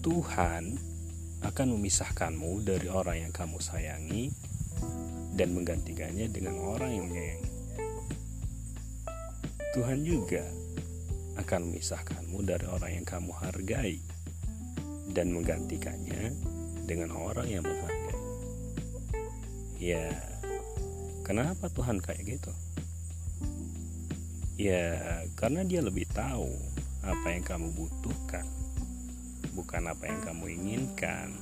Tuhan akan memisahkanmu dari orang yang kamu sayangi dan menggantikannya dengan orang yang menyayangi. Tuhan juga akan memisahkanmu dari orang yang kamu hargai dan menggantikannya dengan orang yang menghargai. Ya, kenapa Tuhan kayak gitu? Ya, karena Dia lebih tahu apa yang kamu butuhkan, bukan apa yang kamu inginkan.